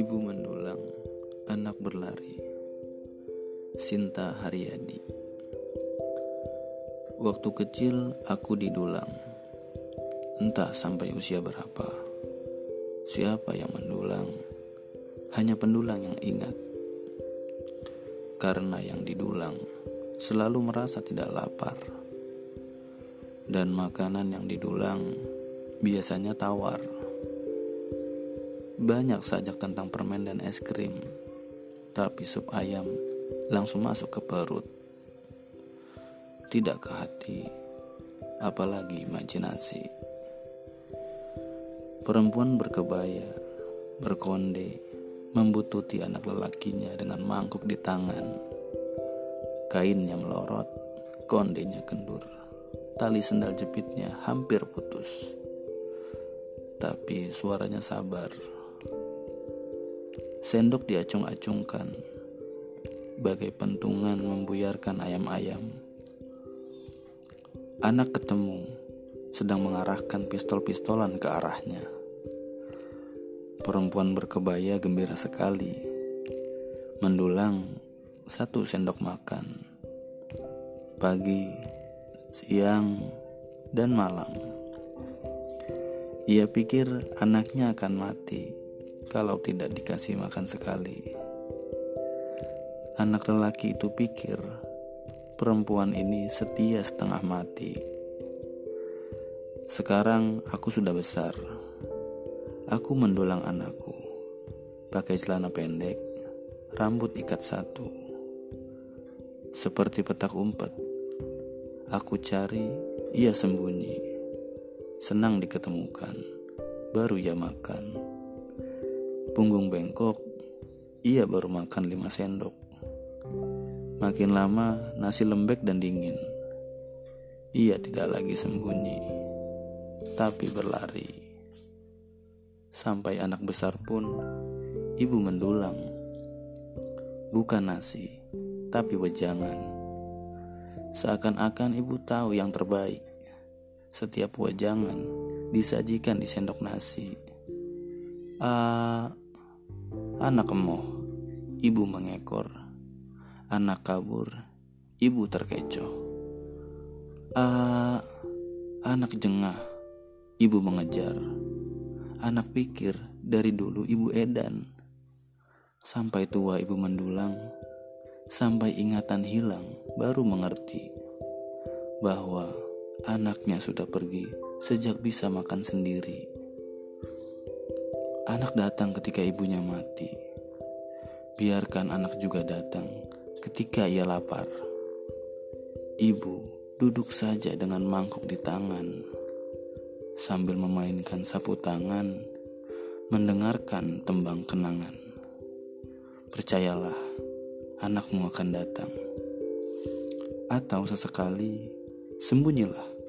Ibu mendulang, anak berlari. Sinta Haryadi. Waktu kecil aku didulang. Entah sampai usia berapa. Siapa yang mendulang? Hanya pendulang yang ingat. Karena yang didulang selalu merasa tidak lapar. Dan makanan yang didulang biasanya tawar. Banyak sajak tentang permen dan es krim, tapi sup ayam langsung masuk ke perut. Tidak ke hati, apalagi imajinasi. Perempuan berkebaya, berkonde, membututi anak lelakinya dengan mangkuk di tangan. Kainnya melorot, kondenya kendur. Tali sendal jepitnya hampir putus. Tapi suaranya sabar Sendok diacung-acungkan, bagai pentungan membuyarkan ayam-ayam. Anak ketemu, sedang mengarahkan pistol-pistolan ke arahnya. Perempuan berkebaya gembira sekali, mendulang satu sendok makan. Pagi, siang, dan malam. Ia pikir anaknya akan mati kalau tidak dikasih makan sekali. Anak lelaki itu pikir perempuan ini setia setengah mati. Sekarang aku sudah besar. Aku mendulang anakku. Pakai celana pendek, rambut ikat satu. Seperti petak umpet. Aku cari, ia sembunyi. Senang diketemukan. Baru ia makan. Punggung bengkok, ia baru makan lima sendok. Makin lama nasi lembek dan dingin. Ia tidak lagi sembunyi, tapi berlari. Sampai anak besar pun, ibu mendulang. Bukan nasi, tapi wejangan. Seakan-akan ibu tahu yang terbaik. Setiap wejangan disajikan di sendok nasi. Ah, Anak emoh, ibu mengekor. Anak kabur, ibu terkecoh. Ah, anak jengah, ibu mengejar. Anak pikir dari dulu ibu edan. Sampai tua ibu mendulang, sampai ingatan hilang baru mengerti bahwa anaknya sudah pergi sejak bisa makan sendiri. Anak datang ketika ibunya mati. Biarkan anak juga datang ketika ia lapar. Ibu duduk saja dengan mangkuk di tangan sambil memainkan sapu tangan, mendengarkan tembang kenangan. Percayalah, anakmu akan datang. Atau sesekali sembunyilah